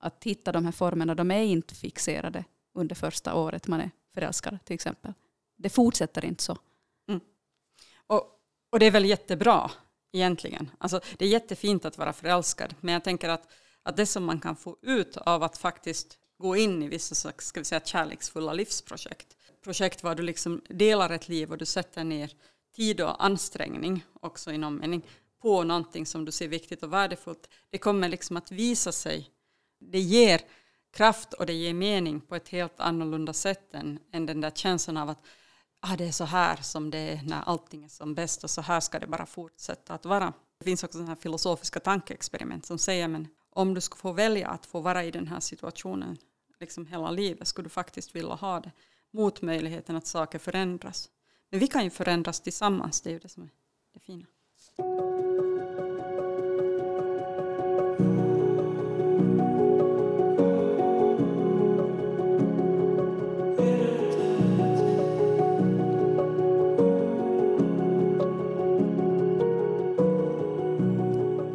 Att hitta de här formerna, de är inte fixerade under första året man är förälskad till exempel. Det fortsätter inte så. Mm. Och, och det är väl jättebra egentligen. Alltså, det är jättefint att vara förälskad, men jag tänker att, att det som man kan få ut av att faktiskt gå in i vissa slags, ska vi säga, kärleksfulla livsprojekt, projekt var du liksom delar ett liv och du sätter ner tid och ansträngning också i någon mening på någonting som du ser viktigt och värdefullt. Det kommer liksom att visa sig. Det ger kraft och det ger mening på ett helt annorlunda sätt än, än den där känslan av att ah, det är så här som det är när allting är som bäst och så här ska det bara fortsätta att vara. Det finns också sådana här filosofiska tankeexperiment som säger men om du skulle få välja att få vara i den här situationen liksom hela livet skulle du faktiskt vilja ha det mot möjligheten att saker förändras. Men vi kan ju förändras tillsammans, det är ju det som är det fina.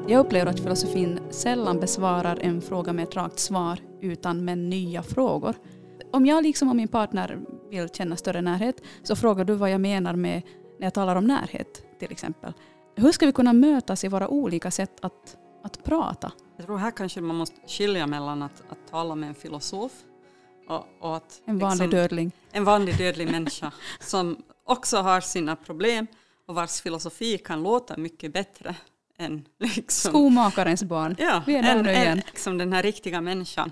Jag upplever att filosofin sällan besvarar en fråga med ett rakt svar utan med nya frågor. Om jag liksom och min partner vill känna större närhet så frågar du vad jag menar med när jag talar om närhet till exempel. Hur ska vi kunna mötas i våra olika sätt att, att prata? Jag tror här kanske man måste skilja mellan att, att tala med en filosof och, och att... En vanlig liksom, dödling. En vanlig dödlig människa som också har sina problem och vars filosofi kan låta mycket bättre än liksom, skomakarens barn. Ja, Vi är där en, nu igen. En, liksom den här riktiga människan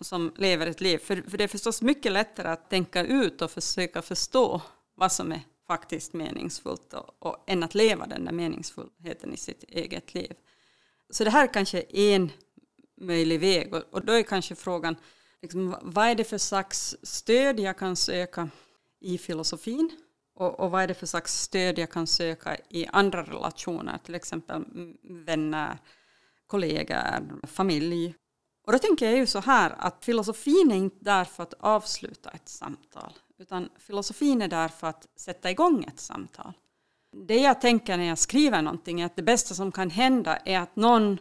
som lever ett liv. För, för det är förstås mycket lättare att tänka ut och försöka förstå vad som är faktiskt meningsfullt och, och, än att leva den där meningsfullheten i sitt eget liv. Så det här kanske är en möjlig väg och, och då är kanske frågan liksom, vad är det för slags stöd jag kan söka i filosofin och, och vad är det för slags stöd jag kan söka i andra relationer, till exempel vänner, kollegor, familj. Och då tänker jag ju så här att filosofin är inte där för att avsluta ett samtal, utan filosofin är där för att sätta igång ett samtal. Det jag tänker när jag skriver någonting är att det bästa som kan hända är att någon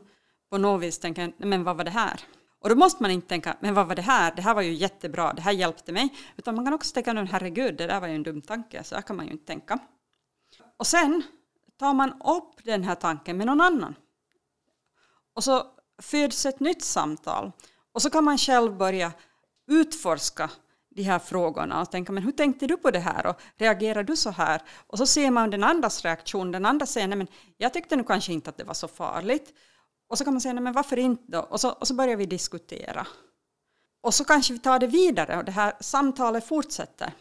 på något vis tänker, men vad var det här? Och då måste man inte tänka, men vad var det här? Det här var ju jättebra, det här hjälpte mig. Utan man kan också tänka, herregud, det där var ju en dum tanke, så här kan man ju inte tänka. Och sen tar man upp den här tanken med någon annan. Och så föds ett nytt samtal. Och så kan man själv börja utforska de här frågorna och tänka, men hur tänkte du på det här och reagerar du så här? Och så ser man den andras reaktion, den andra säger, nej men jag tyckte nu kanske inte att det var så farligt. Och så kan man säga, nej men varför inte då? Och så, och så börjar vi diskutera. Och så kanske vi tar det vidare och det här samtalet fortsätter.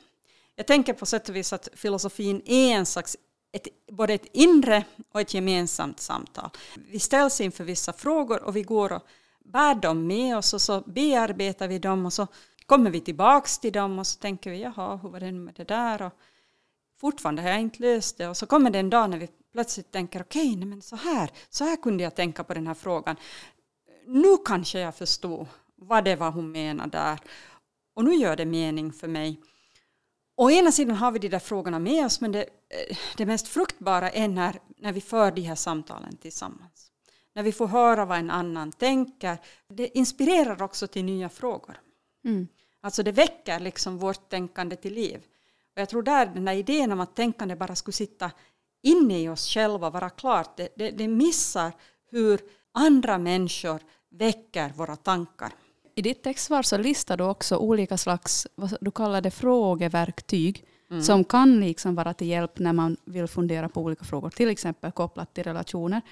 Jag tänker på sätt och vis att filosofin är en slags ett, både ett inre och ett gemensamt samtal. Vi ställs inför vissa frågor och vi går och bär dem med oss och så bearbetar vi dem och så kommer vi tillbaks till dem och så tänker vi jaha, hur var det med det där? Och fortfarande har jag inte löst det och så kommer det en dag när vi plötsligt tänker okej, okay, men så här, så här kunde jag tänka på den här frågan. Nu kanske jag förstod vad det var hon menade där. Och nu gör det mening för mig. Å ena sidan har vi de där frågorna med oss, men det, eh, det mest fruktbara är när, när vi för de här samtalen tillsammans. När vi får höra vad en annan tänker. Det inspirerar också till nya frågor. Mm. Alltså det väcker liksom vårt tänkande till liv. Och jag tror där den där idén om att tänkande bara skulle sitta inne i oss själva, vara klart, det, det, det missar hur andra människor väcker våra tankar. I ditt textsvar så listar du också olika slags, vad du kallar det, frågeverktyg mm. som kan liksom vara till hjälp när man vill fundera på olika frågor, till exempel kopplat till relationer.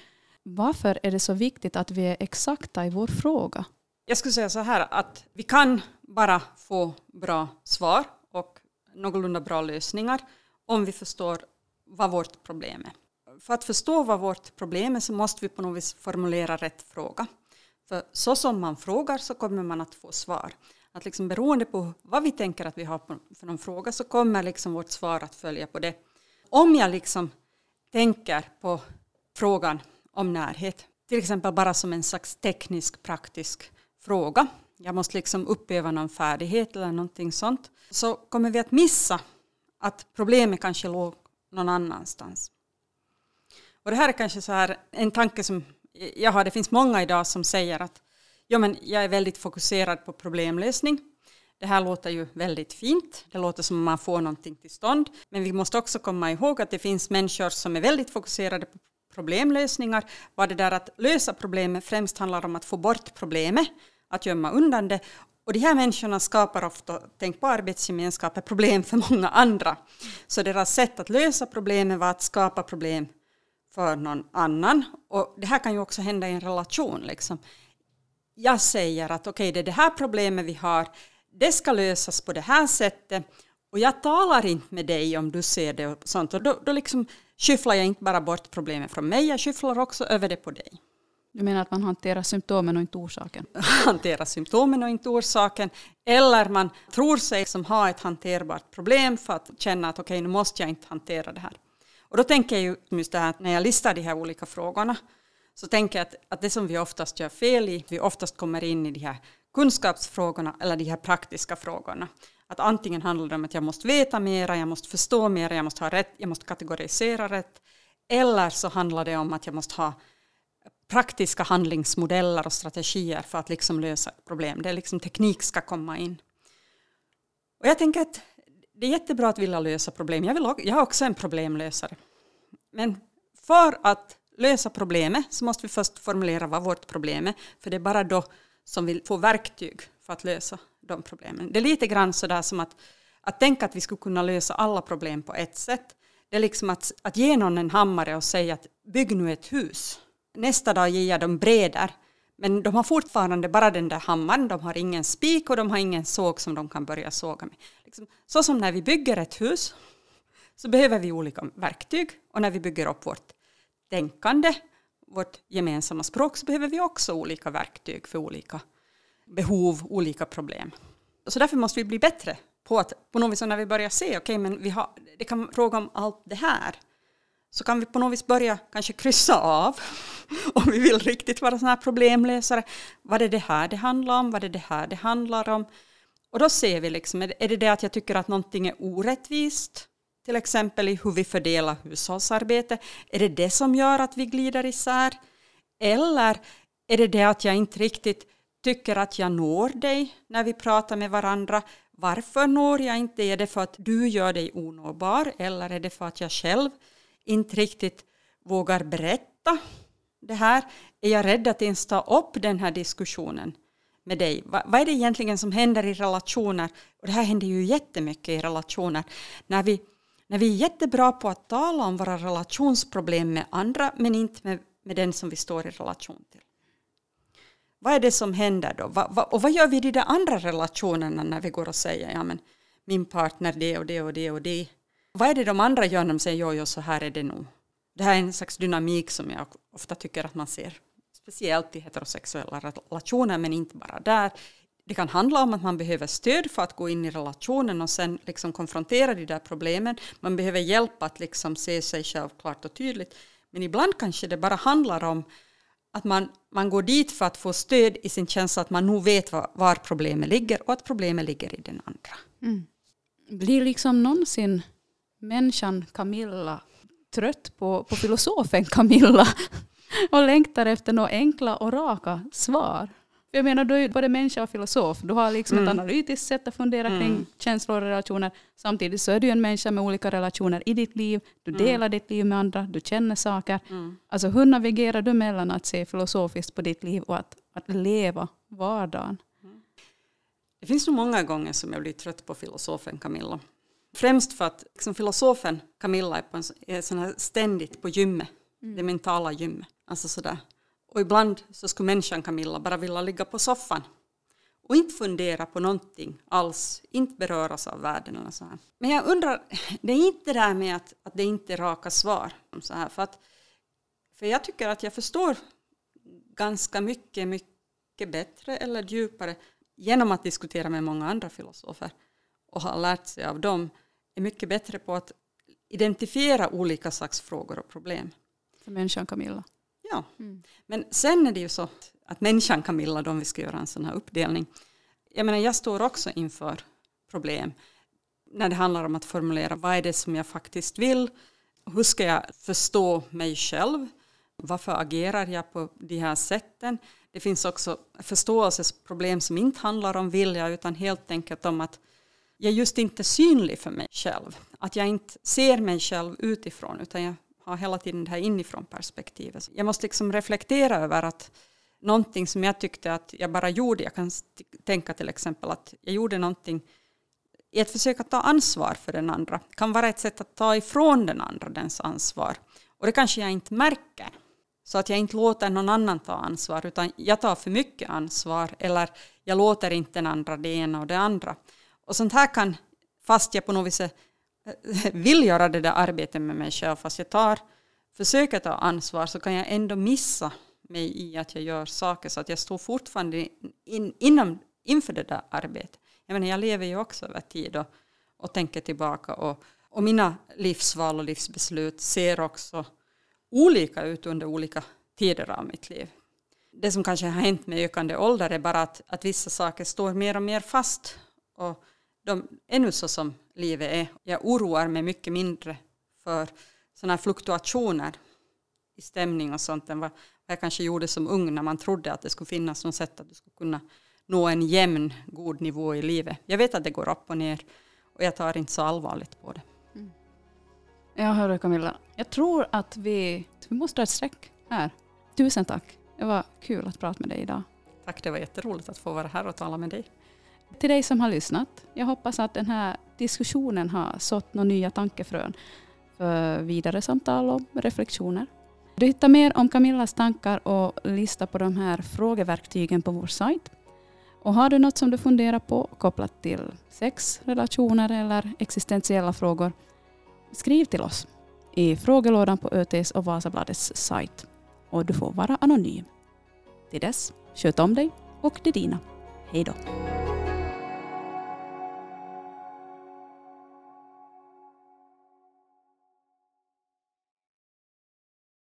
Varför är det så viktigt att vi är exakta i vår fråga? Jag skulle säga så här att vi kan bara få bra svar och någorlunda bra lösningar om vi förstår vad vårt problem är. För att förstå vad vårt problem är så måste vi på något vis formulera rätt fråga. För så som man frågar så kommer man att få svar. Att liksom beroende på vad vi tänker att vi har för någon fråga så kommer liksom vårt svar att följa på det. Om jag liksom tänker på frågan om närhet, till exempel bara som en slags teknisk praktisk fråga, jag måste liksom uppöva någon färdighet eller någonting sånt, så kommer vi att missa att problemet kanske låg någon annanstans. Och det här är kanske så här en tanke som jag har, det finns många idag som säger att ja, men jag är väldigt fokuserad på problemlösning. Det här låter ju väldigt fint, det låter som att man får någonting till stånd, men vi måste också komma ihåg att det finns människor som är väldigt fokuserade på problemlösningar, Var det där att lösa problemet främst handlar om att få bort problemet, att gömma undan det. Och de här människorna skapar ofta, tänkbara arbetsgemenskaper, problem för många andra. Så deras sätt att lösa problemen var att skapa problem för någon annan. Och det här kan ju också hända i en relation. Liksom. Jag säger att okej, okay, det är det här problemet vi har, det ska lösas på det här sättet och jag talar inte med dig om du ser det och sånt. Och då, då liksom skyfflar jag inte bara bort problemet från mig, jag skyfflar också över det på dig. Du menar att man hanterar symptomen och inte orsaken? hanterar symptomen och inte orsaken. Eller man tror sig som ha ett hanterbart problem för att känna att okej, okay, nu måste jag inte hantera det här. Och då tänker jag ju just det här när jag listar de här olika frågorna så tänker jag att, att det som vi oftast gör fel i, vi oftast kommer in i de här kunskapsfrågorna eller de här praktiska frågorna. Att antingen handlar det om att jag måste veta mera, jag måste förstå mera, jag måste ha rätt, jag måste kategorisera rätt. Eller så handlar det om att jag måste ha praktiska handlingsmodeller och strategier för att liksom lösa ett problem. Det är liksom teknik ska komma in. Och jag tänker att det är jättebra att vilja lösa problem. Jag, vill, jag är också en problemlösare. Men för att lösa problemet så måste vi först formulera vad vårt problem är. För det är bara då som vi får verktyg för att lösa de problemen. Det är lite grann sådär som att, att tänka att vi skulle kunna lösa alla problem på ett sätt. Det är liksom att, att ge någon en hammare och säga att bygg nu ett hus. Nästa dag ger jag dem brädor. Men de har fortfarande bara den där hammaren, de har ingen spik och de har ingen såg som de kan börja såga med. Liksom, så som när vi bygger ett hus så behöver vi olika verktyg och när vi bygger upp vårt tänkande, vårt gemensamma språk så behöver vi också olika verktyg för olika behov, olika problem. Så därför måste vi bli bättre på att på något vis när vi börjar se, okej okay, men vi har, det kan fråga om allt det här, så kan vi på något vis börja kanske kryssa av om vi vill riktigt vara sådana här problemlösare. Vad är det här det handlar om? Vad är det här det handlar om? Och då ser vi liksom, är det det att jag tycker att någonting är orättvist? Till exempel i hur vi fördelar hushållsarbete. Är det det som gör att vi glider isär? Eller är det det att jag inte riktigt tycker att jag når dig när vi pratar med varandra? Varför når jag inte? Är det för att du gör dig onåbar eller är det för att jag själv inte riktigt vågar berätta det här? Är jag rädd att ens ta upp den här diskussionen med dig? Va, vad är det egentligen som händer i relationer? Och det här händer ju jättemycket i relationer. När vi, när vi är jättebra på att tala om våra relationsproblem med andra men inte med, med den som vi står i relation till. Vad är det som händer då? Va, va, och vad gör vi i de andra relationerna när vi går och säger ja men min partner det och det och det och det. Vad är det de andra gör när de säger jo, jo så här är det nog. Det här är en slags dynamik som jag ofta tycker att man ser speciellt i heterosexuella relationer men inte bara där. Det kan handla om att man behöver stöd för att gå in i relationen och sen liksom konfrontera de där problemen. Man behöver hjälp att liksom se sig själv klart och tydligt. Men ibland kanske det bara handlar om att man, man går dit för att få stöd i sin känsla att man nog vet var, var problemet ligger och att problemet ligger i den andra. Mm. Blir liksom någonsin människan Camilla trött på, på filosofen Camilla och längtar efter några enkla och raka svar? Jag menar, du är både människa och filosof. Du har liksom mm. ett analytiskt sätt att fundera mm. kring känslor och relationer. Samtidigt så är du en människa med olika relationer i ditt liv. Du mm. delar ditt liv med andra, du känner saker. Mm. Alltså hur navigerar du mellan att se filosofiskt på ditt liv och att, att leva vardagen? Mm. Det finns nog många gånger som jag blir trött på filosofen Camilla. Främst för att liksom, filosofen Camilla är, på en, är sån här ständigt på gymmet. Mm. Det mentala gymmet. Alltså sådär och ibland så skulle människan Camilla bara vilja ligga på soffan och inte fundera på någonting alls, inte beröras av världen eller så här. Men jag undrar, det är inte det där med att, att det inte är raka svar. Så här, för, att, för jag tycker att jag förstår ganska mycket, mycket bättre eller djupare genom att diskutera med många andra filosofer och ha lärt sig av dem, är mycket bättre på att identifiera olika slags frågor och problem. För människan Camilla? Ja. Mm. Men sen är det ju så att människan Camilla, om vi ska göra en sån här uppdelning, jag menar jag står också inför problem när det handlar om att formulera vad är det som jag faktiskt vill, hur ska jag förstå mig själv, varför agerar jag på de här sätten. Det finns också förståelsesproblem som inte handlar om vilja utan helt enkelt om att jag är just inte synlig för mig själv. Att jag inte ser mig själv utifrån utan jag har hela tiden det här inifrån perspektivet. Jag måste liksom reflektera över att någonting som jag tyckte att jag bara gjorde, jag kan tänka till exempel att jag gjorde någonting i ett försök att ta ansvar för den andra, kan vara ett sätt att ta ifrån den andra dens ansvar. Och det kanske jag inte märker. Så att jag inte låter någon annan ta ansvar, utan jag tar för mycket ansvar, eller jag låter inte den andra det ena och det andra. Och sånt här kan, fast jag på något vis eh, vill göra det där arbetet med mig själv, fast jag tar, försöker ta ansvar, så kan jag ändå missa mig i att jag gör saker, så att jag står fortfarande in, inom, inför det där arbetet. Jag menar, jag lever ju också över tid och, och tänker tillbaka, och, och mina livsval och livsbeslut ser också olika ut under olika tider av mitt liv. Det som kanske har hänt med ökande ålder är bara att, att vissa saker står mer och mer fast. Och de är nu så som livet är. Jag oroar mig mycket mindre för sådana här fluktuationer i stämning och sånt än vad jag kanske gjorde som ung när man trodde att det skulle finnas något sätt att du skulle kunna nå en jämn, god nivå i livet. Jag vet att det går upp och ner och jag tar inte så allvarligt på det. Mm. Ja, hörru Camilla. Jag tror att vi, vi måste dra ett streck här. Tusen tack. Det var kul att prata med dig idag. Tack, det var jätteroligt att få vara här och tala med dig. Till dig som har lyssnat, jag hoppas att den här diskussionen har sått några nya tankefrön för vidare samtal och reflektioner. Du hittar mer om Camillas tankar och lista på de här frågeverktygen på vår sajt. Och har du något som du funderar på kopplat till sex, relationer eller existentiella frågor, skriv till oss i frågelådan på ÖTs och Vasabladets sajt. Och du får vara anonym. Till dess, sköt om dig och det dina. Hej då.